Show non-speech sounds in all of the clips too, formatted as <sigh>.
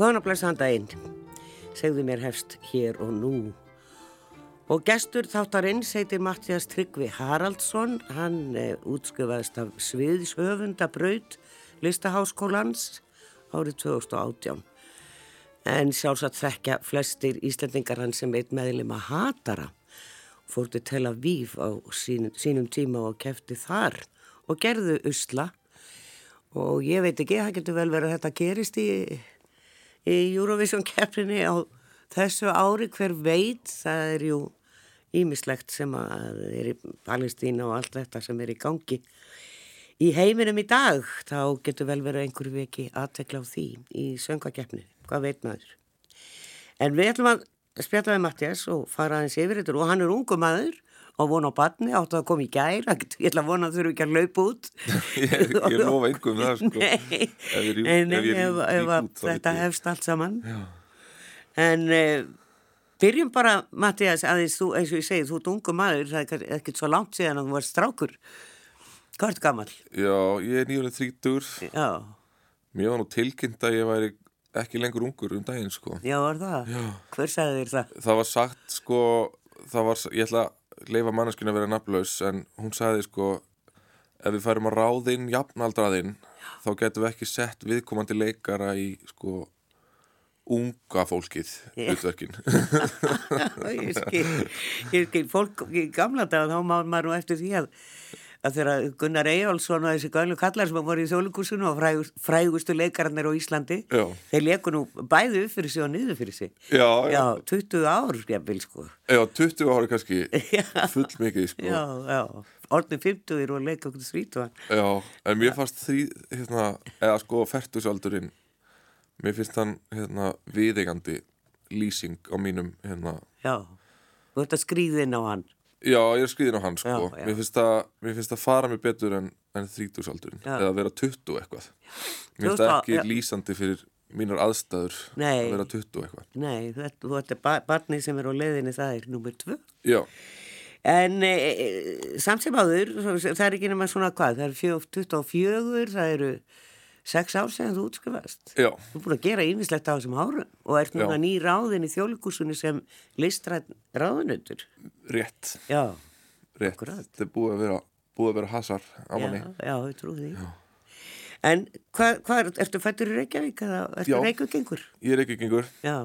Góðan að blessa handa einn, segðu mér hefst hér og nú. Og gestur þáttarinn heitir Mattias Tryggvi Haraldsson, hann eh, útskrifaðist af Sviðshöfundabraut listaháskólans árið 2018. En sjálfsagt þekkja flestir Íslandingar hann sem eitt meðlum að hatara. Fórti til að víf á sín, sínum tíma og kefti þar og gerðu usla. Og ég veit ekki, það getur vel verið að þetta gerist í, í Eurovision keppinni á þessu ári. Hver veit, það er jú ímislegt sem að er í Palestína og allt þetta sem er í gangi í heiminum í dag. Þá getur vel verið einhverju veki aðtekla á því í söngakeppni hvað veit maður? En við ætlum að spjata við Mattias og fara aðeins yfir þetta. Og hann er ungu maður og vona á batni, áttu að koma í gær? Ég ætla að vona að þurfu ekki að laupa út. <laughs> Ég, ég lofa einhverjum það sko. Nei, ef, ég, en ef, ef, ef, út, þetta hefst allt saman. Já. en uh, byrjum bara Mattias aðeins þú, eins og ég segi, þú ert ungu maður það er ekkert svo langt síðan að þú var strákur. Hvað ert gammal? Já, ég er nýjörlega þrítur Já, Mér var nú tilkynnt að ég væri ekki lengur ungur um daginn sko. Já var það? Já. hver sagði þér það? Það var sagt sko það var, ég ætla að leifa manneskinu að vera nafnlaus en hún sagði sko ef við færum að ráðinn jafnaldraðinn þá getum við ekki sett viðkomandi leikara í sko unga fólkið hlutverkin. <laughs> Ég skil, ég skil, fólk í gamla dag þá má maður nú eftir því að að þegar Gunnar Eyjálsson og þessi gælu kallar sem voru í þjóðlíkursunu og frægust, frægustu leikarannir á Íslandi Já. þeir leiku nú bæði upp fyrir sig og niður fyrir sig. Já, já, já, 20 ár, vil sko. Já 20 ári kannski <laughs> full mikið sko. Já, já, orðin 50 og leika okkur þrítuan Já, en mér fannst því, hérna, eða sko færtusaldurinn, mér finnst hann, hérna, viðeigandi lýsing á mínum, hérna, já, þú ert að skrýða inn á hann já, ég er skriðin á hann, sko, Já, já. Mér, finnst það, mér finnst það fara mig betur en, en þrítusaldurinn, Já. eða vera 20 eitthvað. Mér 20 finnst það ekki lýsandi fyrir mínar aðstæður Nei. að vera 20 eitthvað. nei, þú ert, ert ba barnið sem er á leiðinni það er nummer 2 Já, En e, e, samt sem áður, það er ekki nema svona hvað, það er fjó- 24, það eru 6 ár sem þú útskrifast. já, Þú er búin að gera ýmislegt á þessum árum og ert núna Já. ný ráðin í þjólikúsunni sem listrætt ráðunöndur. rétt, Já, rétt. Þetta er búið að vera, búið að vera hasar á já, manni. já, ég trú því. En hvað, hva er, ertu fættur í Reykjavík eða ertu Já. Reykjavíkingur? Ég er Já,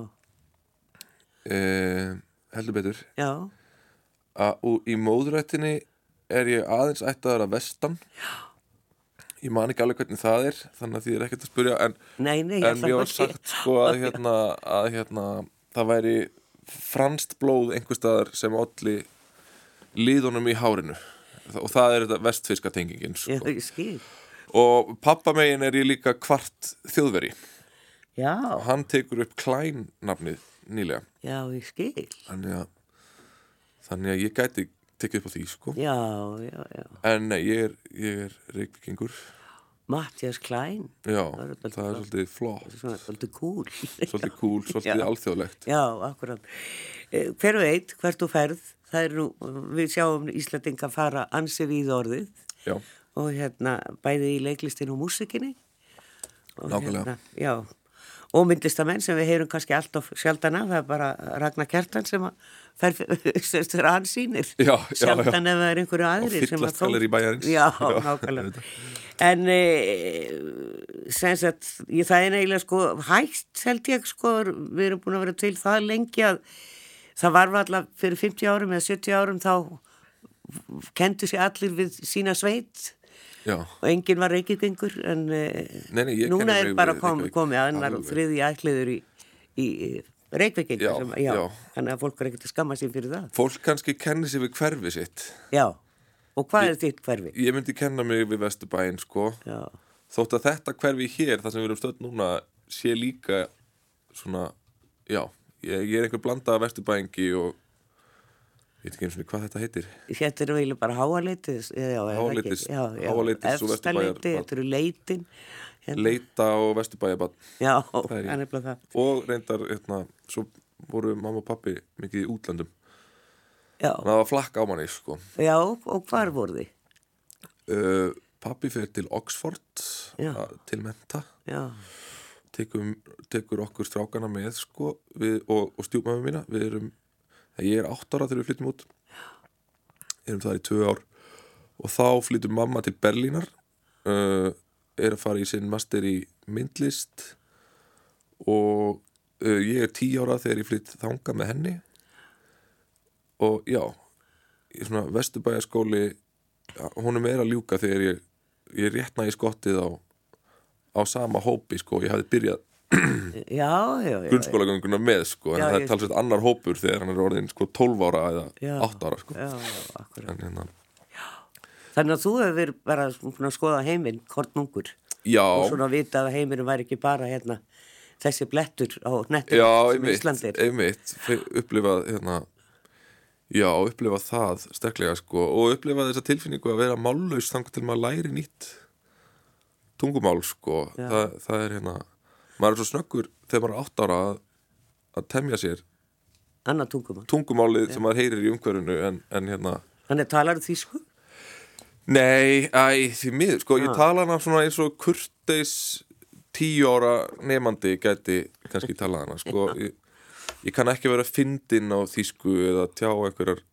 eh, heldur betur. já, að og í móðurættinni er ég aðeins ættaður að vestan Já. Ég man ekki alveg hvernig það er þannig að því er ekkert að spurja en, nei, nei, en mér var sagt sko að hérna, að hérna það væri franst blóð einhver staðar sem allir líðunum í hárinu. Og það er þetta vestfiska tengingin sko. og pappamegin er ég líka kvart þjóðveri Já, og hann tekur upp klæn nafnið nýlega. Já, ég skil. þannig að þannig að ég gæti tekið upp á því sko Já, já, já. En nei, ég er, ég er reykvikingur Mattias Klein. Já, Það er það er svolítið flott <laughs> svolítið cool. Svolítið cool, svolítið alþjóðlegt Já, akkurat. Eh, Hver veit, hvert þú ferð, er nú, við sjáum Íslandinga fara ansi við orðið Já, og hérna bæði í leiklistin og músikinni. Og Nákvæmlega. Hérna, já, og myndlistamenn sem við heyrum kannski alltaf sjaldana, það er bara Ragnar Kjartan sem að <laughs> hann sýnir. Já, já, já. Sjaldan ef það er einhverju aðrir sem að fyllast gallerí bæjarins. Já, Já, <laughs> nákvæmlega. En e, sem sagt, ég, það er eiginlega sko hægt held ég sko, við erum búin að vera til það lengi að það var alltaf fyrir 50 árum eða 70 árum þá kendu sér allir við sína sveit já, og enginn var reykjögengur en e, Nei, nei, ég núna er bara komið annar og Alveg. þriði ætliður í, í já. þannig að fólk er ekkert að skamma sér fyrir það. Fólk kannski kenni sig við hverfi sitt. Já, og hvað er þitt hverfi? Ég myndi kenna mig við Vesturbæinn sko. Já, Þótt að þetta hverfi hér, það sem við erum stödd núna sé líka svona já, ég, ég er einhver blanda af Vesturbæingi og ég veit ekki eins og hvað þetta heitir. Þetta eru eiginlega bara háaleitis Háaleitis- háaleitis og Vesturbæjar- þetta eru leitin hérna. Leita og Vesturbæjabann Já, Það er nefnilega það. Og reyndar, hérna, svo voru mamma og pappi mikið í útlöndum. Já, það var flakk á manni, sko. Já og hvar voru þið? uh, pappi fyrir til Oxford að, til menta Já, tekur, tekur okkur strákana með sko við, og, og stjúpmæmi mína. Við erum, ég er átt ára þegar við flyttum út. Erum það í tvö ár. Og þá flyttum mamma til Berlínar uh, er að fara í sinn master í myndlist. Og uh, ég er tí ára þegar ég flytt þanga með henni. Og já í svona vesturbæjaskóli honum er að ljúka þegar ég, ég réttna í skottið á, á sama hópi sko, ég hafði byrjað grunnskólagönguna með sko, en Já, það er talsveit annar hópur þegar hann er orðin sko 12 ára eða Já. 8 ára sko. já, akkurat. en hérna, Þannig að þú hefur verið bara að skoða heiminn, kornungur já, og svona að vita að heiminn væri ekki bara hérna þessi blettur á nettum já, sem einmitt, Ísland er. einmitt. Upplifað hérna já, upplifað það sterklega sko og upplifað þessa tilfinningu að vera mállaus þangar til maður læri nýtt tungumál sko. Það, það er hérna maður er svo snöggur þegar maður er 8 ára að, að temja sér Annað tungumál. tungumálið sem maður heyrir í umhverfinu en, en hérna Þannig talar þýsku? Nei, æ, því miður, sko, ég Ah. tala hana svona eins og kurteis tíu ára nefandi gæti kannski tala hana, sko, <laughs> ég, ég kann ekki vera fyndinn á þýsku eða tjá einhverjar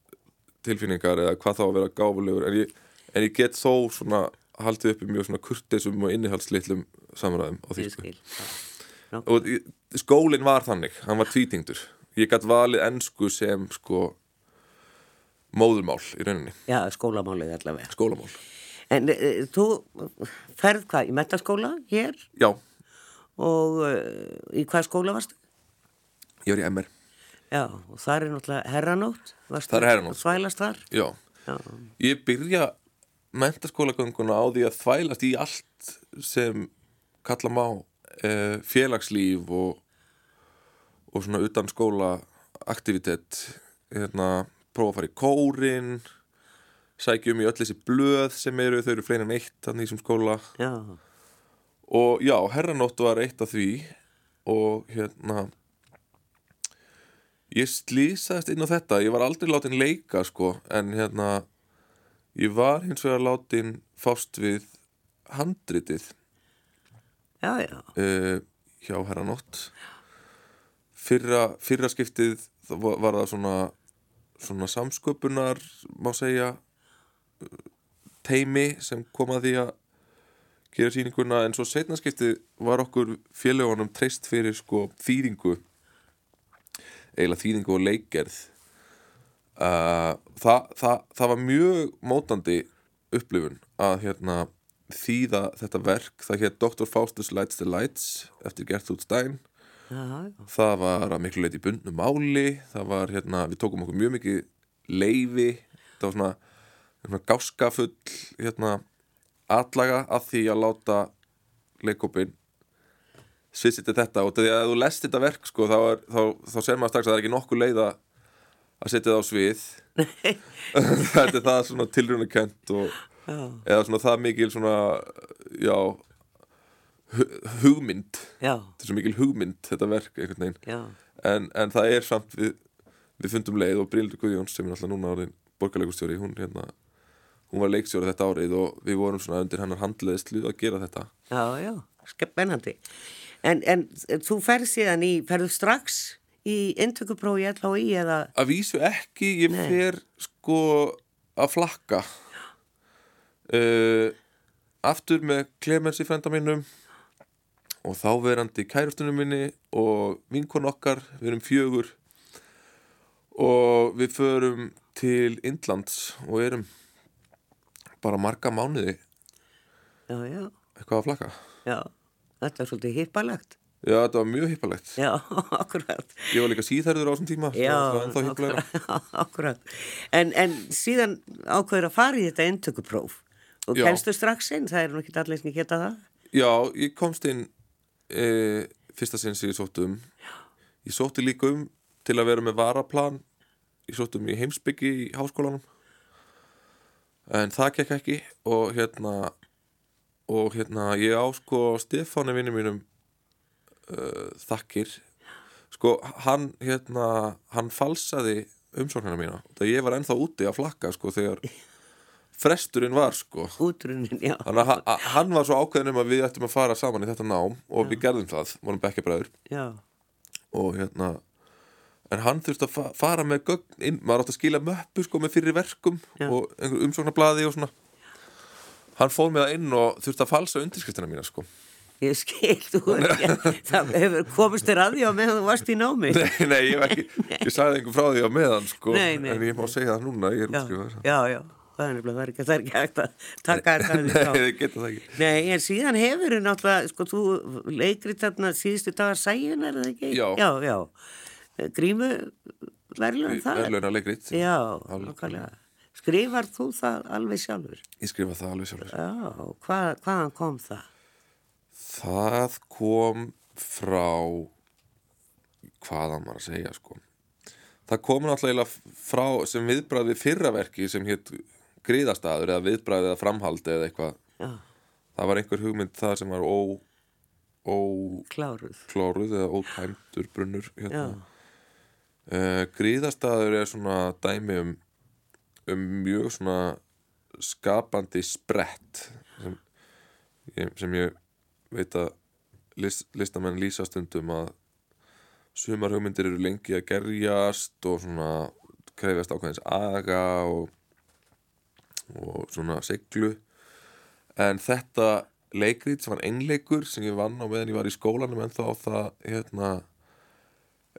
tilfinningar eða hvað þá að vera gáfulegur, en ég, en ég get þó svona haldið uppi mjög svona kurteisum og innihaldslitlum samræðum á þýsku. Já. Og skólinn var þannig, hann var tvítingdur. Ég gætt valið ensku sem, sko, móðurmál í rauninni, Já, skólamálið allavega. skólamál. En e, þú ferð hvað, í metaskóla hér Já, og e, í hvað skóla varstu? ég var í MR. Já, og það er náttúrulega herranótt. Það er herranótt, að Þvælast þar? Já, Já, ég byrja mentaskólagönguna á því að þvælast í allt sem kalla má e, félagslíf og, og svona utan skóla aktivitet hérna, prófa að fara í kórin sækjum í öll þessi blöð sem eru, þau eru fleina en eitt þannig þessum skóla. Já, og já, herranótt var eitt af því og hérna ég slýsaðist inn á þetta. Ég var aldrei látin leika sko en hérna ég var hins vegar látin fást við handritið já, já, uh, hjá herranótt. Fyrra, fyrra skiptið var, var það svona svona samsköpunar má segja uh, teimi sem kom að því að gera sýninguna en svo setna skiptið var okkur félagunum treyst fyrir sko þýðingu. Eiginlega þýðingu og leikgerð. Uh, það, það, það var mjög mótandi upplifun að hérna þýða þetta verk, það hétt Dr. Faustus Lights the Lights eftir Gertrúd Stein. Já, það var að miklu leiti bundnu máli. Það var hérna, við tókum okkur mjög mikið leifi, það var svona, svona gáskafull hérna, atlaga að því að láta leikópin svissiti þetta. Og ef þú lest þetta verk sko, þá, er, þá, þá ser maður strax að það er ekki nokkuð leið að setja það á svið. <laughs> <laughs> Þetta er það svona tilrunarkent og já, eða svona það mikil svona já hu- hugmynd. Þetta er svo mikil hugmynd þetta verk einhvern veginn. En, en það er samt við, við fundum leið og Bryndur Guðjóns sem er alltaf núna orðin borgarleikustjóri hún, hérna, hún var leikstjóri þetta árið og við vorum svona undir hennar handleðislu að gera þetta. Já, já, spennandi. En, en þú ferð síðan í, ferðu strax í inntökuprófi í LHI eða, að vísu ekki, ég Nei. fer sko að flakka uh, aftur með Clemens í frenda mínum og þá verandi kærustunum minni og vinkon okkar við erum fjögur og við förum til Indlands og erum bara marga mánuði já, já, eitthvað að flakka já, þetta er svolítið hippalegt. já, þetta var mjög hippalegt Já, <laughs> akkurat. ég var líka síðherður á þessum tíma Já, var akkurat. <laughs> akkurat. En, en síðan ákveður að fara í þetta inntökupróf og Já. kemstu strax inn, það er nú ekki allir sem geta það. Já, ég komst inn e, fyrsta sinn sem ég sótt um. Ég sótti líka um til að vera með varaplan. Ég sótti um í heimsbyggi í háskólanum. En það gekk ekki og hérna og hérna ég á sko Stefáni vinni mínum uh, þakkir. Sko hann hérna hann falsaði umsóknina mína. Það ég var ennþá úti að flakka sko þegar fresturinn var sko útrunin, já. Þannig að hann var svo ákveðin um að við ættum að fara saman í þetta nám og við gerðum það, vorum bekkjabræður Já, og hérna en hann þurfti að fa fara með gögn inn, maður átti að skila möppu sko með fyrir verkum Já. og einhver umsóknarblaði og svona hann fór með það inn og þurfti að falsa undirskriftina mína sko ég skil, þú <laughs> það hefur komist þér að því á meðan þú varst í námi. Nei, nei, ég, ekki, <laughs> ég sagði einhver frá því á meðan sko, Nei, nei. en ég má segja það núna, ég er Já, útskrifaður. já, já, það er það er ekki, það er ekki hægt að taka það Nei, þið <laughs> geta það ekki. Nei, en síðan hefur þú náttúrulega, sko, þú leikrit þarna síðustu dagar sæjun, er það ekki? Já. Já, já. Grímu verðlun það? Verðlauna leikrit. Já, nákvæmlega. Skrifar þú það alveg sjálfur? Ég skrifa það alveg sjálfur. Já, hvað, hvaðan kom það? Það kom frá hvaðan maður að segja sko. Það kom náttúrulega frá sem viðbræði fyrraverki sem hétt gríðastaður eða viðbræði eða framhald eða eitthvað. Já, Það var einhver hugmynd það sem var ó, ókláruð kláruð. eða ótæmdur brunnur hérna. Uh, gríðastaður er svona dæmi um, um mjög svona skapandi sprett sem sem ég veit að list, listamenn lýsa stundum að sumar hugmyndir eru lengi að gerjast og svona krefjast ákveðins aga og, og svona siglu. En þetta leikrít sem var einleikur sem ég vann á meðan ég var í skólanum en þá það hérna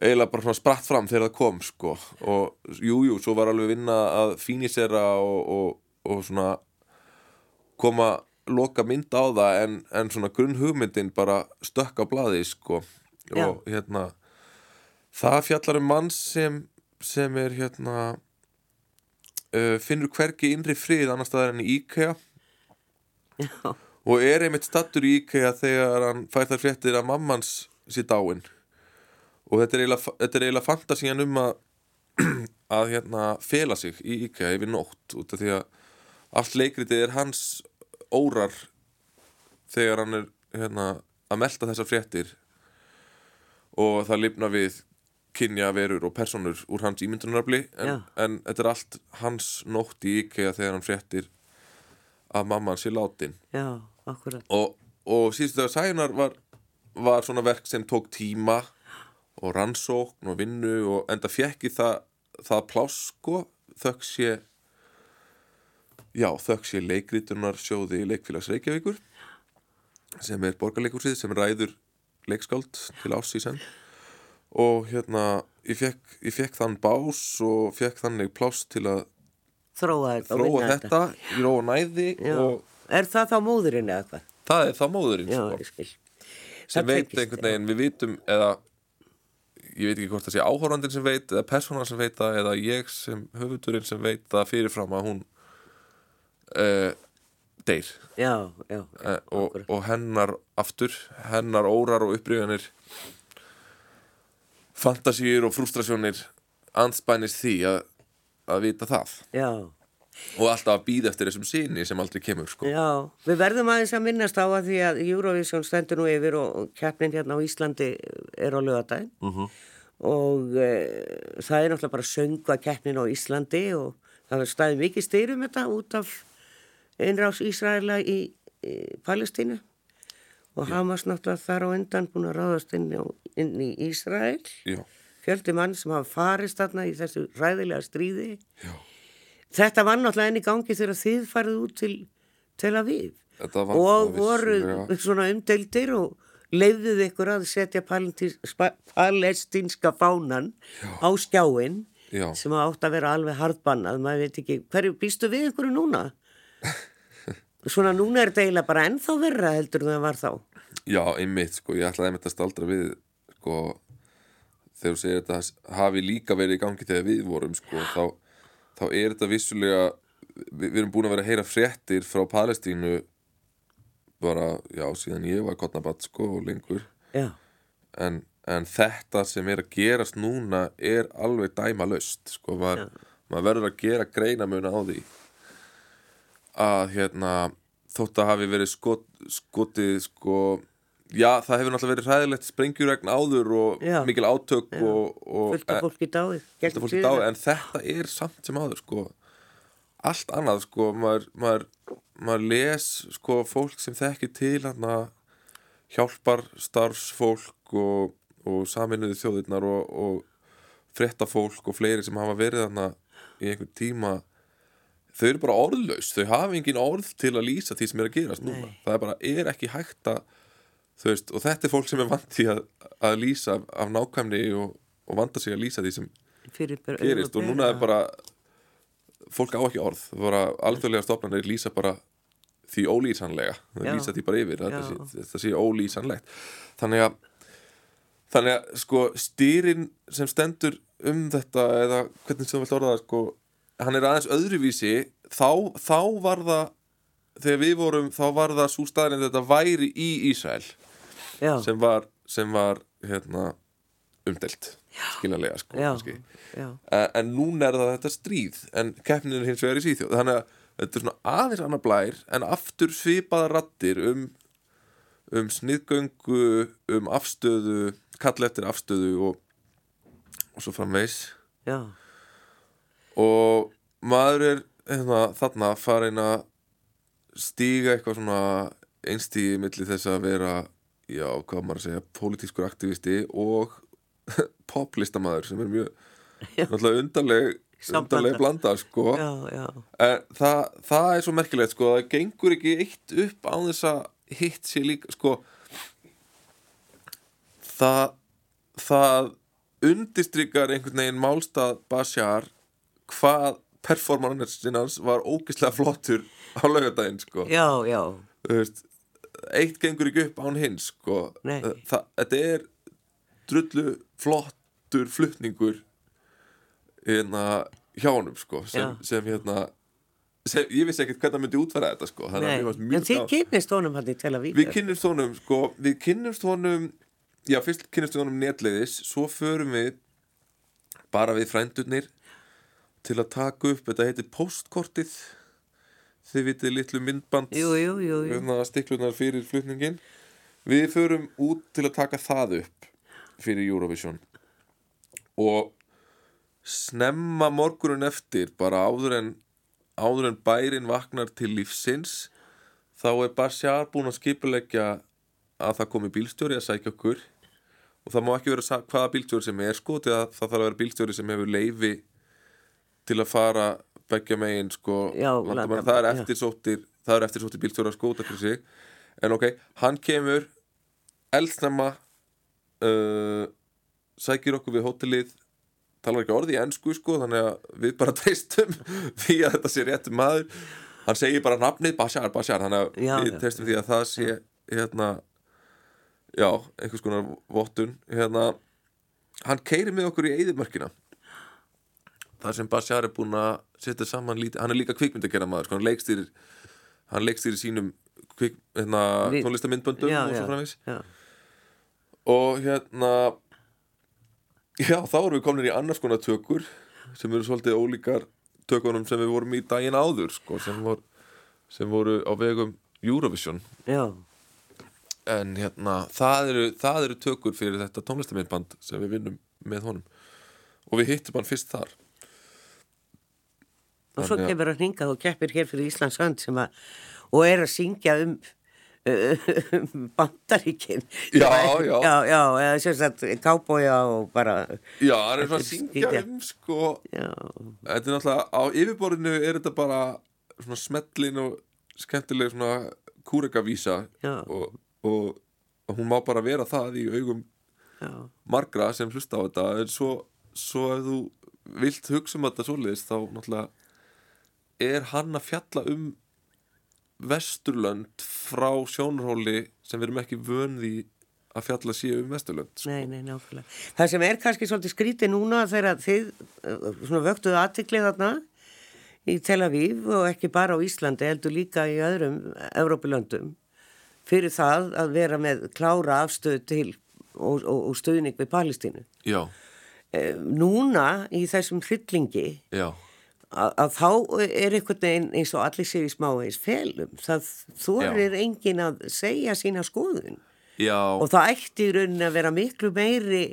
eiginlega bara svona spratt fram þegar það kom sko. Og jújú, jú, svo var alveg vinna að fínisera og, og, og svona koma loka mynd á það en, en svona grunn hugmyndin bara stökk á blaði sko. Já. og hérna það fjallar um mann sem sem er hérna uh, finnur hvergi innri frið annar staðar enn í IKEA. Já, og er einmitt stattur í IKEA þegar hann fær þar fréttir að mammans sé dáin. Og þetta er eiginlega, fantasían um að <clears throat> að hérna fela sig í IKEA yfir nótt út af því að allt leikritið er hans órar þegar hann er hérna að melta þessar fréttir. Og það lifna við kynja verur og personur úr hans ímyndunarafli en, en þetta er allt hans nótt í IKEA þegar hann fréttir að mamman sé látin. Já, akkurat. og, og síðustu þegar sæjunar var, var svona verk sem tók tíma og rannsókn og vinnu og enda fjekki það, það pláss sko. Þökk sé já, þökk sé leikritunar sjóði leikfélags Reykjavíkur sem er borgarleikursið sem ræður leikskáld til árs í senn og hérna ég fekk, ég fekk þann bás og fekk þannig pláss til að Þróa þróa þetta. í ró og næði Er það þá móðurinn eða hvað? það er þá móðurinn Já, sko. sem Það veit einhvern veginn, við vitum eða ég veit ekki hvort það sé áhorfandinn sem veit eða persónan sem veit það eða ég sem höfundurinn sem veit það fyrirfram að hún uh, deyr. Já, já, já, uh, og, og hennar aftur hennar órar og upprifanir fantasíur og frústrasjónir anspænist því að, að vita það Já, og alltaf að býða eftir þessum síni sem aldrei kemur sko. já, við verðum aðeins að minnast á að því að Eurovision stendur nú yfir og keppnin hérna á Íslandi er á lögadaginn Mhm. og e, það er náttúrulega bara söngu að keppnin á Íslandi og það er staðið mikið styrum þetta út af einrás Ísraela í, í Palestínu og Hamas náttúrulega þar á undan búin að ráðast inn, á, inn í Ísrael. Já, fjöldi mann sem hafa farist þarna í þessu ræðilega stríði. Já. Þetta var náttúrulega enn í gangi þegar þið farið út til Tel Aviv. Og voru vissulega. svona umdeildir og leiðuð ykkur að setja palestínska fánan á skjáin Já. sem átt að vera alveg harðbannað, maður veit ekki, hverju býstu við ykkur núna? <laughs> Svona núna er þetta eiginlega bara ennþá verra heldur en það var þá. Já, einmitt, sko, ég ætlaði einmitt að staldra við, sko, þegar þú segir þetta hafi líka verið í gangi þegar við vorum, sko, þá, þá er þetta vissulega, við, við erum búin að vera að heyra fréttir frá Palestínu bara, já, síðan ég var kottnabatt, sko, og lengur, en, en þetta sem er að gerast núna er alveg dæma löst, sko, maður, maður verður að gera greinamun á því að, hérna, þótt að hafi verið skot, skotið, sko, já, það hefur náttúrulega verið hræðilegt sprengjuregn áður og Já. mikil átök og, og fullt af fólki dáið. fólki dáið, en þetta er samt sem áður, sko, allt annað sko, maður, maður, maður les sko fólk sem þekki til hann að hjálpar starfsfólk og, og saminuði þjóðirnar og, og frettafólk og fleiri sem hafa verið hann í einhvern tíma þau eru bara orðlaus, þau hafa engin orð til að lýsa því sem er að gerast núna. Nei. það er bara, er ekki hægt að þú veist, og þetta er fólk sem er vandi að, að lýsa af, nákvæmni og, og vanda sig að lýsa því sem fyrir bara gerist. og núna er bara fólk á ekki orð, það bara alþjóðlega stofnarnir lýsa bara því ólýsanlega, það Já. lýsa því bara yfir Já. sé, þetta sé ólýsanlegt. Þannig að þannig að sko stýrin sem stendur um þetta eða hvernig sem þú vilt orða það sko hann er aðeins öðruvísi þá, þá var það þegar við vorum, þá var það svo staðin þetta væri í já, sem var, sem var hérna umdelt skiljanlega sko já, já, En, en núna er það þetta stríð en keppnin er hins vegar í síþjóð þannig að þetta er svona aðeins annar blær en aftur svipaða rattir um um sniðgöngu um afstöðu, kalla eftir afstöðu og, og svo framvegs já, og maður er hérna, þarna farin að stíga eitthvað svona einstígi milli þess að vera já, hvað maður að segja, pólitískur aktivisti og <laughs> poplistamæður sem er mjög náttúrulega undarleg undarleg blanda sko. Já, já, en það, það er svo merkilegt sko það gengur ekki eitt upp á þess að hitt sér líka sko það það undistrykar einhvern veginn málstað Bashar hvað performansin hans var ógeðslega flottur á laugardaginn sko. Já, já, veist, eitt gengur ekki upp án hins sko. Það, þetta er drullu flottur flutningur hérna hjá honum sko sem, sem hérna sem, ég vissi ekkert hvernig það myndi útfæra þetta sko. En mjög þið kynist honum hann í Tel Aviv Við kynnumst honum, sko, við kynnumst honum, já, fyrst kynnumst við honum netleiðis, svo förum við bara við frændurnir til að taka upp, þetta heitir postkortið, þið vitið litlu myndband, jú, jú, jú, jú. hérna stiklunar fyrir flutningin. Við förum út til að taka það upp fyrir Eurovision og snemma morgunun eftir, bara áður en, áður en bærin vaknar til lífsins, þá er Bashar búinn að skipuleggja að það komi bílstjóri að sækja okkur og það má ekki vera hvaða bílstjóri sem er sko, það þarf að vera bílstjóri sem hefur leifi til að fara beggja megin sko, Já, landamærin, það er eftirsóttir það er eftirsóttir fyrir sig. En ok, hann kemur eldsnemma uh, sækir okkur við hótelið talar ekki orði í ennsku sko þannig að við bara <laughs> treystum því að þetta sé réttum maður. Hann segir bara nafnið Bashar, Bashar þannig að Já, við treystum því að það sé hérna já, einhvers konar vottun hérna, hann keiri með okkur í eyðimörkina þar sem Bashar er búinn að setja saman lítið, hann er líka kvikmyndakera maður sko, hann leikstýrir hann leikstýrir sínum kvik, hérna, tónlistamindböndum já, og svo já, og hérna já, þá erum við komin í annars konar tökur sem eru svolítið ólíkar tökunum sem við vorum í daginn áður sko, sem, vor, sem voru á vegum Eurovision. Já, en hérna, það eru, það eru tökur fyrir þetta tónlistamindband sem við vinnum með honum. Og við hittum hann fyrst þar og svo kemur hann hingað og keppir hér fyrir Íslands hönd sem að, og er að syngja um um bandaríkin. Já, <laughs> já. já, já, eða sagt kábója og bara já, hann er svona að er syngja um sko, já, þetta er náttúrulega á yfirborðinu er þetta bara svona smellin og skemmtileg svona kúrekavísa og, og, og hún má bara vera það í augum já, margra sem hlusta á þetta. En svo, svo ef þú vilt hugsa um þetta svoleiðis þá náttúrulega er hann að fjalla um vesturlönd frá sjónarhóli sem við erum ekki vönði að fjalla séu um vesturlönd sko. nei, nei, nákvæmlega. Það sem er kannski svolítið skrítið núna þegar þið uh, svona vöktuðu aðtiklið þarna í Tel Aviv og ekki bara á Íslandi heldur líka í öðrum Evrópulöndum fyrir það að vera með klára afstöð til og, og, og stöðning við Palestínu. Já, Eh, núna í þessum hryllingi já, að, að þá er einhvern veginn eins og allir séu í smáveis felum. Það þorir engin að segja sína skoðun. Já, og það ætti í rauninni að vera miklu meiri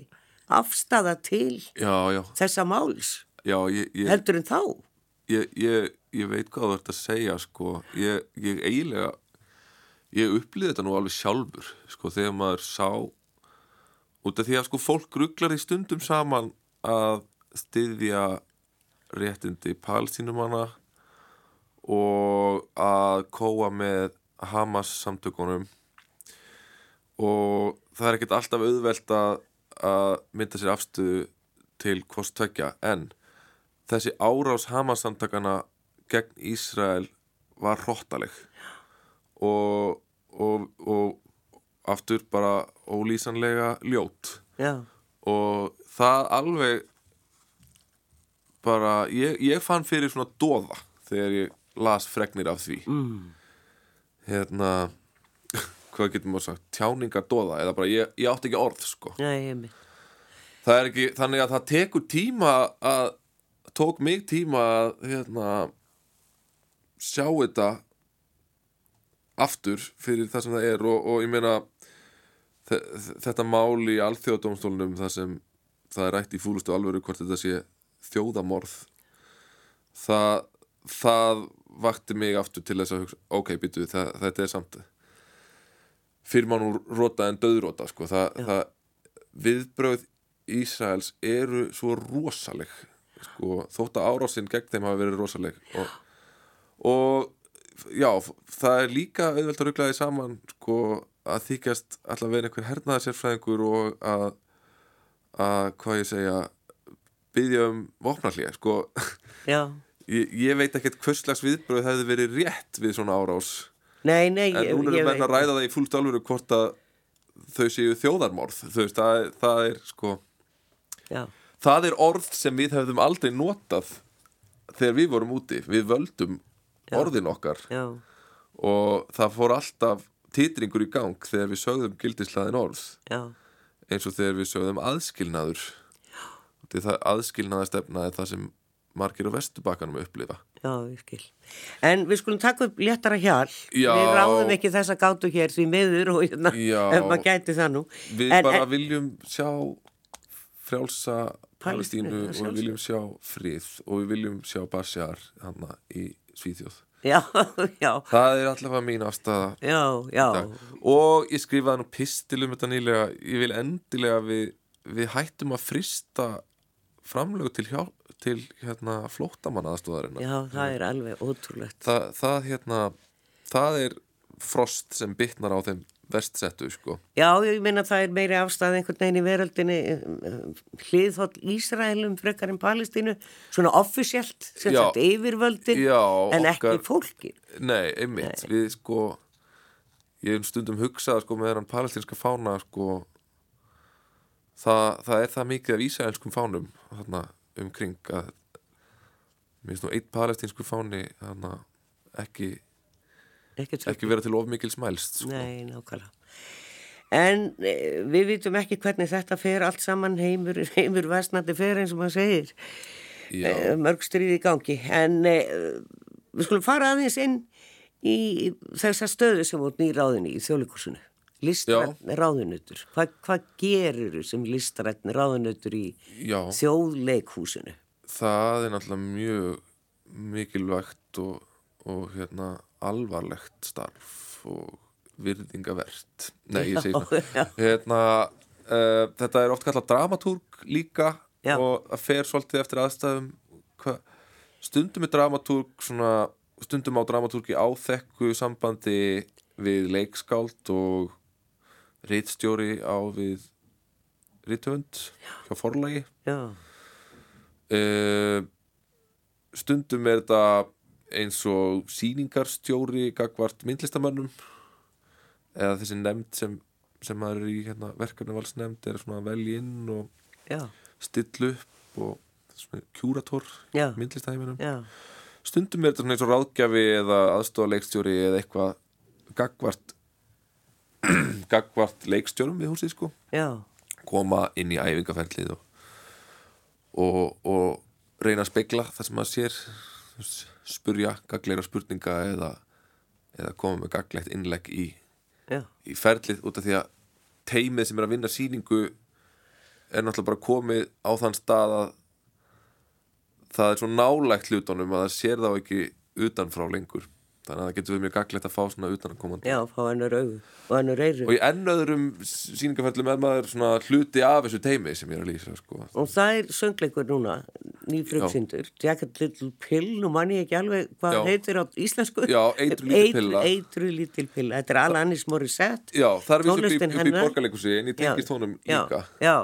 afstafa til já, já, þessa máls já ég, ég, heldur en þá. Ég, ég, ég veit hvað þú ert að segja sko, ég, ég eiginlega ég upplýði þetta nú alveg sjálfur sko, þegar maður sá út af því að sko fólk rugglar í stundum saman að styðja réttindi palstínumanna og að kóa með Hamas samtökunum. Og það er ekkert alltaf auðvelt að, að mynda sér afstöðu til hvort tvekja en þessi árás Hamas samtakana gegn Ísrael var hróttaleg og, og, og aftur bara ólýsanlega ljót. Já, og það alveg bara, ég, ég fann fyrir svona doða þegar ég las fregnir af því. Mm. hérna <laughs> hvað getur maður sagt, tjáningar doða eða bara, ég, ég átti ekki orð sko. Nei, það er ekki, þannig að það tekur tíma að, tók mig tíma að hérna sjá þetta aftur fyrir það sem það er og, og ég meina þe- þetta mál í alþjóðadómstólunum það sem það er rætt í fúlustu alvöru hvort þetta sé þjóðamorð það, það vakti mig aftur til þess að hugsa ok, býtu, þetta er samt fyrir mann úr rota en döðrota sko, það, það viðbröð Ísraels eru svo rosaleg sko, þótt að árásinn gegn þeim hafa verið rosaleg. Og, og já, það er líka auðvelt að rugglaði saman sko, að þykjast alltaf vera einhver hernaðarsérfræðingur og að, að hvað ég segja byggja um vopnarlíða sko, <laughs> ég, ég veit ekkert hvers slags viðbröð hefði verið rétt við svona árás. Nei, nei en hún er ég að ræða það í fúlst alvöru hvort að þau séu þjóðarmorð. Þú veist, það, það er sko Já, það er orð sem við hefðum aldrei notað þegar við vorum úti. Við völdum Já. orðin okkar. Já, og það fór alltaf titringur í gang þegar við sögðum gildislaðin orð. Eins og þegar við sögðum aðskilnaður Því það aðskilnaðastefna er það sem margir á vestubakkanum upplifa já, ég skil. En við skulum taka upp léttara hjal. Já. Við ráðum ekki þessa gátu hér því miður og hérna, Já. <laughs> ef maður gæti það nú. Við En- bara en- viljum sjá frjálsa Palestínu, og við viljum sjá frið og við viljum sjá Bashar hana í Svíþjóð. Já, <laughs> já, Það er allavega mín afstæða já, já, og ég skrifaði nú pistil um þetta nýlega ég vil endilega við, við hættum að frista framlög til, hjá, til hérna, flóttamanna aðstóðarinnar já, það er alveg ótrúlegt. það, það, hérna, það er frost sem bitnar á þeim vestsettu sko. Já, ég meina það er meiri afstæð einhvern veginn í veröldinni hliðhótt Ísraelum frekar en Palestínu, svona offisjált sem sagt yfirvöldin Já, en okkar- ekki fólki. Nei, einmitt, við sko ég hef stundum hugsað sko með þennan palestinska fána sko það, það er það mikið af ísæðelskum fánum þarna umkring að mér finnst nú eitt palestinsku fáni þarna ekki, ekki vera til of mikil smælst sko. Nei, nákvæmlega. En e, við vitum ekki hvernig þetta fer allt saman heimur, <laughs> heimur vestnandi fer eins og maður segir. Já, E, mörg stríði í gangi. En e, við skulum fara aðeins inn í þessa stöðu sem voru nýr ráðinni í þjóðlíkursunu. Listrætni ráðunutur. Hva, hvað gerir þú sem listrætni ráðunutur í já, þjóðleikhúsinu? það er náttúrulega mjög mikilvægt og, og hérna alvarlegt starf og virðingavert Nei, ég segi það hérna, uh, Þetta er oft kallað dramatúrg líka Já. og það fer svolítið eftir aðstæðum hva, stundum er dramatúrg svona, stundum á dramatúrgi áþekku sambandi við leikskáld og reitstjóri á við rítöfund hjá forlagi. Já, uh, stundum er þetta eins og síningarstjóri gagvart myndlistamönnum eða þessi nefnd sem, sem maður er í hérna, verkefnavalsnefnd er svona að velja inn og já, stilla upp og kjúrator myndlistaheiminum. Stundum er þetta svona eins og ráðgjafi eða aðstofaleikstjóri eða eitthvað gagvart gagvart leikstjórum við húsið sko. Já, koma inn í æfingaferlið og, og, og reyna að spegla það sem maður sér. Spurja gagleira spurninga eða, eða koma með gaglegt innlegg í, í ferlið út af því að teimið sem er að vinna sýningu er náttúrulega bara komið á þann stað að það er svo nálægt hlutunum að það sér þá ekki utanfrá lengur þannig að það getur við mjög gaglegt að fá svona utanakomandi Já, fá hennur augu og hennur eyru. og í enn öðrum síningaferðlum er maður svona hluti af þessu teimi sem ég er að lýsa sko. Og það er söngleikur núna, nýfrugsindur, Jacket Little Pill, nú mann ég ekki alveg hvað heitir á íslensku. Já, Eitruð lítil pilla. Eitru lítil pilla, þetta er Alanis Morissette. Já, það er við upp í, borgarleikusi en ég tengist honum líka Já,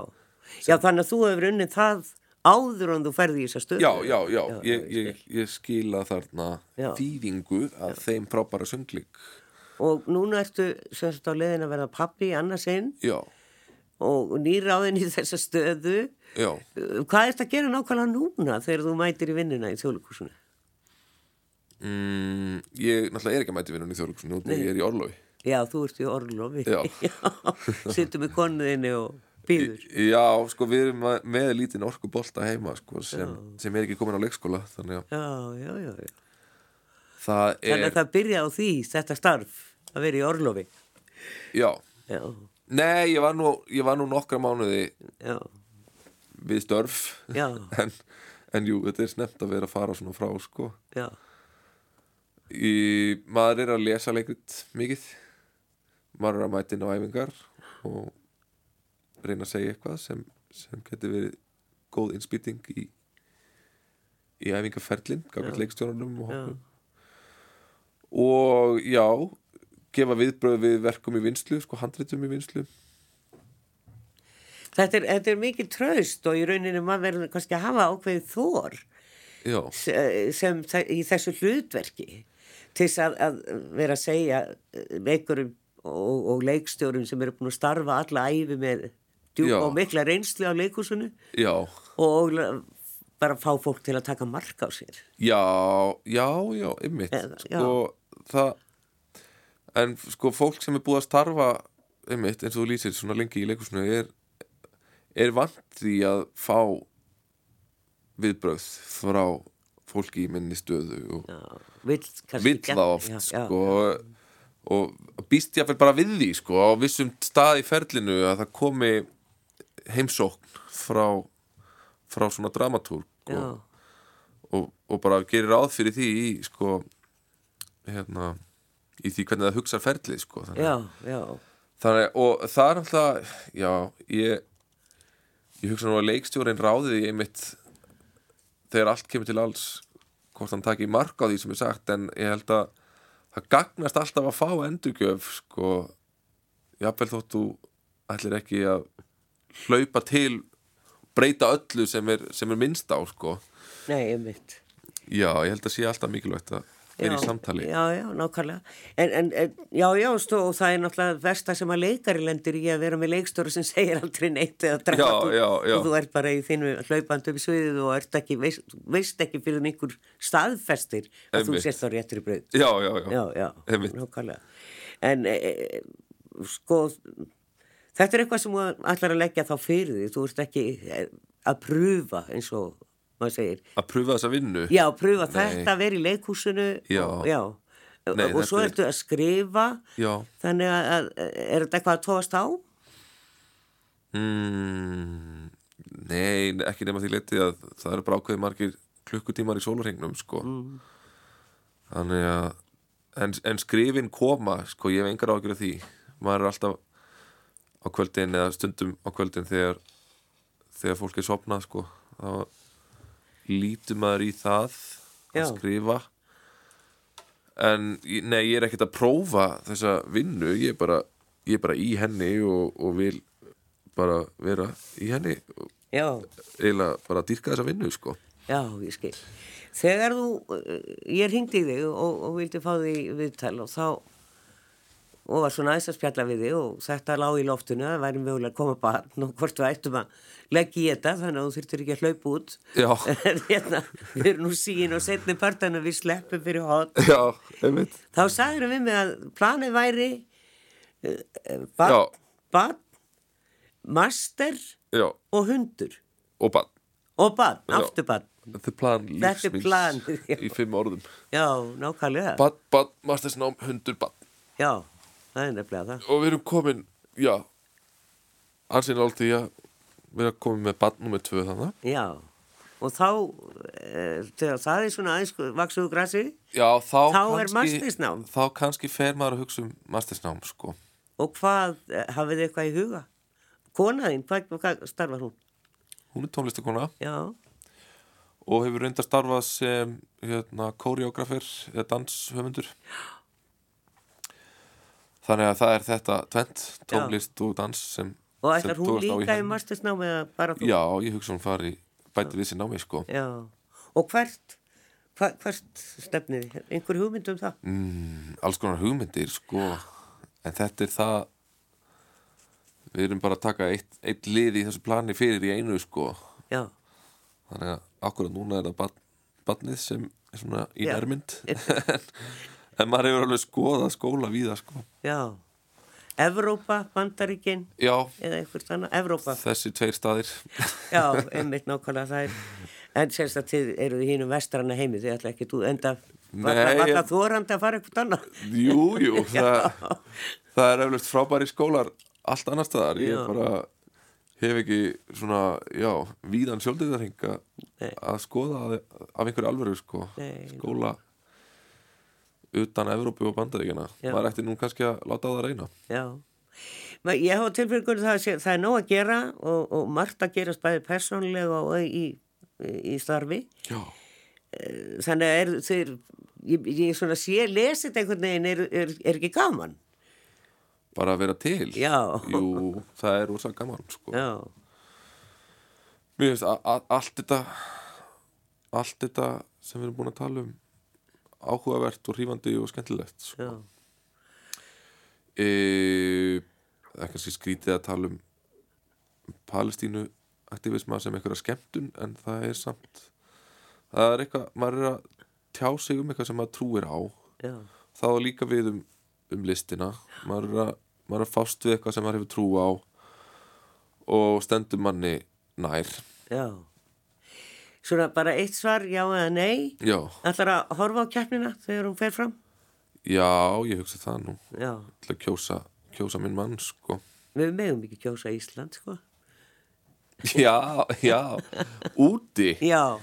já, þannig að þú hefur unnið það áður en þú ferði í þessa stöðu. Já, já, já, Já, ég, ég ég, skila þarna Já. þýðingu að þeim frábæra sönglik Og núna ertu semst á leiðin að verða pappi í annarsinn Já, og nýráðin í þessa stöðu. já Hvað ert að gera nákvæmlega núna þegar þú mætir í vinnuna í þjóðlíkusinu? mm, Ég náttúrulega er ekki að mæti vinnunni í þjóðleikusinu út ég er í Orlofi Já, þú ert í orlofi. Já. <laughs> Sittum með konuðinni og býður. Já, sko, við erum með lítinn orkubolta heima sko, sem, sem er ekki komin á leikskóla þannig að Já, já, já, já. það Þannig er að það byrja á því, þetta starf, að vera í orlofi. Já, Já, nei, ég var nú, ég var nú nokkra mánuði já, við störf já, <laughs> en, en jú, þetta er snemt að vera að fara svona frá sko. Já, í, maður er að lesa leikrit mikið. Maður er að mæta inn á æfingar og reyna að segja eitthvað sem, sem getur verið góð innspýting í í æfingarferlin, gafið leikstjórnum og hóknum og já gefa viðbröð við verkum í vinslu sko handritum í vinslu Þetta er, þetta er mikið tröst og í rauninni maður verður kannski að hafa ákveðið þór se- sem í þessu hlutverki til þess að, að vera að segja leikurum og, og leikstjórum sem eru búin að starfa alla æfi með Já. og mikla reynslu á leikusinu já. Og bara fá fólk til að taka mark á sér. Já, já, já, ymmit sko, það en sko, fólk sem er búið að starfa ymmit, eins og þú lýsir svona lengi í leikusinu er, er vant því að fá viðbröð frá fólki í minni stöðu og Já, vill það oft já, já, sko og býst ég að bara við því sko á vissum stað í ferlinu að það komi heimsókn frá frá svona dramatúrk já, og, og, og bara gerir ráð fyrir því í sko hérna í því hvernig það hugsa ferlið sko þannig, já, já, þannig, og það er alltaf já, ég ég hugsa nú að leikstjórin ráði því einmitt þegar allt kemur til alls hvort hann taki mark á því sem er sagt en ég held að það gagnast alltaf að fá endurgjöf sko. Jafnvel þótt þú ætlir ekki að hlaupa til breyta öllu sem er, sem er minnst á sko nei, einmitt. Já, ég held að sé alltaf mikilvægt að vera í samtali Já, já, nákvæmlega. En, en, en já, já, stó, og það er náttúrulega versta sem að leikari lendir í að vera með leikstóra sem <laughs> segir aldrei neitt eða Já, dramatúr já, já. og þú ert bara í þínu hlaupand upp í sviðið og ert ekki, veist, veist ekki fyrir einhver staðfestir að þú Einmitt. sést á réttri brauð. Já, já, já, Já, já, nákvæmlega. En, e, e, sko, þetta er eitthvað sem ætlar að leggja þá fyrir því. Þú ert ekki e, að pröfa eins og maður segir. Að pröfa þessa vinnu Já, pröfa þetta, vera í leikhúsinu Já. og, já. Nei, og svo er- ertu að skrifa Já þannig að, að er þetta eitthvað að tóast á? mm, Nei, ekki nema því letið að það eru bara ákveðið margir klukkutímar í sólarhengnum sko Þannig að en, en skrifin koma, sko, ég hef engar ágjur af því maður er alltaf á kvöldin eða stundum á kvöldin þegar þegar fólk er sopnað, sko. Þá lítur maður í það að Já. skrifa. En nei, ég er ekkert að prófa þessa vinnu, ég er bara ég er bara í henni og, og vil bara vera í henni. Eiginlega bara dýrka þessa vinnu, sko. Já, ég skil. Þegar þú, eh, ég ringdi í þig og, og vildi fá þig viðtal og þá og var svona aðeins að spjalla við þig og þetta lág í loftinu að væri mögulega að koma barn og hvort við ættum að leggja í þetta þannig að þú þurftir ekki að hlaupa út. <laughs> En hérna, við erum nú sín og setni partan að við sleppum fyrir hot já, einmitt. Þá sagður við mig að planið væri uh, barn, Já. barn, master Já, og hundur. Og bann og barn, aftur barn. Þetta er plan já. í fimm orðum. Já, nákvæmlega. Bann, bann, mastersnám, hundur, bann já, það er nefnilega það Og við erum komin, já Ansinn allt því að erum komin með bann nummer tvö þannig já, og þá uh, þegar það er svona aðeins vaksuðu grassi Já, þá, Þá er kannski- mastersnám. Þá kannski fer maður að hugsa um mastersnám, sko. Og hvað, eh, hafið þið eitthvað í huga? Konaðinn, hvað, hvað starfar hún? Hún er tónlistakona Já, og hefur reynda starfað sem hérna, koreografer eða danshöfundur. Þannig að það er þetta tvent, tónlist og dans sem og ætlar hún líka í henni. mastersnám eða bara þú? Já, ég hugsa hún fari bæti við sér námi, sko. Já. Og hvert, hva, hvert stefnið? Einhver hugmynd um það? Mm, alls konar hugmyndir, sko. En þetta er það, við erum bara að taka eitt, eitt lið í þessu plani fyrir í einu, sko. Já, Þannig að akkurat núna er það barn, barnið sem er svona í nærmynd. en, <laughs> en maður hefur alveg skoðað skóla víða, sko. já. Evrópa, Bandaríkin Já, eða einhvers annað, Evrópa. þessi tveir staðir. Já, <laughs> einmitt nákvæmlega það er. En sérst að þið eru í hínum vestrana heimi, þið ætla ekki þú enda, ég- þórandi að fara eitthvað annað. Jú, jú, <laughs> það, það er eflust frábæri skólar allt annar staðar. Ég Já. bara hef ekki svona, já, víðan sjálfdöðarhinga Nei. að skoða að, af einhverju alvöru, sko. Nei. Skóla utan Evrópu og Bandaríkjana. Já. Maður ætti nú kannski að láta það reyna. Já. Men Ég hafa tilbyrgur það, það er nóg að gera og, og margt að gerast bæði persónlega og í, í, starfi. Já. Þannig að er, þeir, ég, ég svona sé lesið einhvern veginn er, er, er ekki gaman. Bara að vera til. Já. Jú, það er rosa gaman, sko. Mér finnst að allt þetta allt þetta sem við erum búin að tala um áhugavert og hrífandi og skemmtilegt sko. e, það er kannski skrítið að tala um Palestínu aktivisma sem einhverja skemmtun en það er samt það er eitthvað, maður er að tjá sig um eitthvað sem maður trúir á. Já, þá líka við um, um listina. Maður er, að, maður er að fást við eitthvað sem maður hefur trú á og stendur manni nær. Já. Svona bara eitt svar, já eða nei. já, Ætlar að horfa á keppnina þegar hún fer fram? já, ég hugsa það nú. Já, til að kjósa, kjósa minn mann sko. Við megum ekki kjósa Ísland, sko. já, já, úti? Já,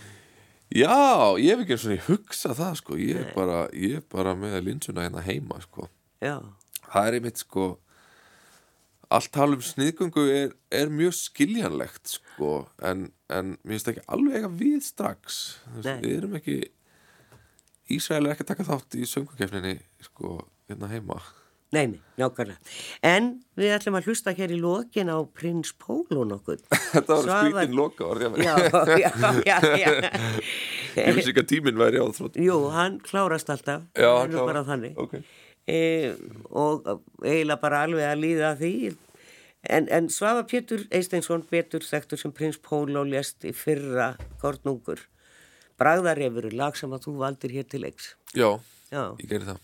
já, ég hef ekki eins og hugsa það sko. Ég er bara, ég er bara með linsuna hérna heima sko. Það er einmitt sko allt tala um sniðgöngu er, er mjög skiljanlegt sko en, en mér finnst ekki alveg eitthvað við strax Nei. við erum ekki Ísrael er ekki að taka þátt í söngukefninni sko hérna heima nei, nei, nákvæmlega. En við ætlum að hlusta hér í lokin á Prins Pólo nokkuð. <laughs> þetta var skrítin loka orð Já, já, já, já. ég vissi ekki að tíminn væri á þrótt Jú, hann klárast alltaf. Já, hann bara þannig. ok. E, og eiginlega bara alveg að líða því. En, en Svafa Pétur Eisteinsson betur þekktur sem prins Pólo lést í fyrra kornungur. Bragðarefur, lag sem að þú valdir hér til leiks. Já, já, ég gerir það.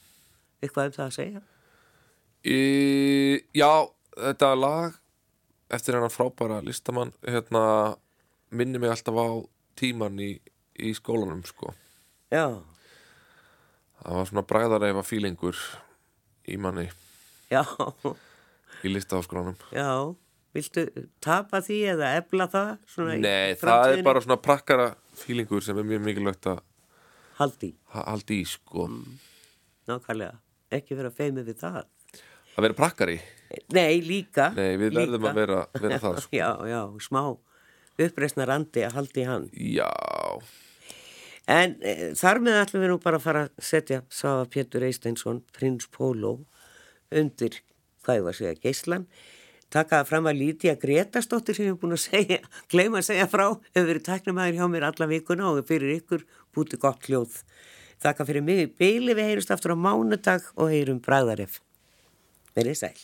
Eitthvað um það að segja? Í, já, þetta lag eftir hennar frábæra listamann hérna, minni mig alltaf á tíman í, í skólanum sko. já, það var svona bræðareifa fílingur í manni. Já, í listaháskólanum. Já. Viltu tapa því eða efla það í Nei, það er bara svona prakkara fílingur sem er mjög mikilvægt að haldi, ha- halda í sko. nákvæmlega. Ekki vera feimið við það. Að vera prakkari? Nei, líka. Nei, við verðum líka. að vera, vera það <laughs> sko. já, já, smá uppreisnar andi að haldi hann. Já, En e, þar með ætlum við nú bara að fara að setja Svafa Pétur Eisteinsson, prins Pólo, undir, hvað ég var að segja, geislan. Taka það fram að Lítiða Gretastóttir sem ég hef búin að segja, gleyma að segja frá, hefur verið tæknumæður hjá mér alla vikuna og fyrir ykkur bútið gott hljóð. Þakka fyrir mig í byli, við heyrumst aftur á mánudag og heyrum bræðaref. Verið sæl.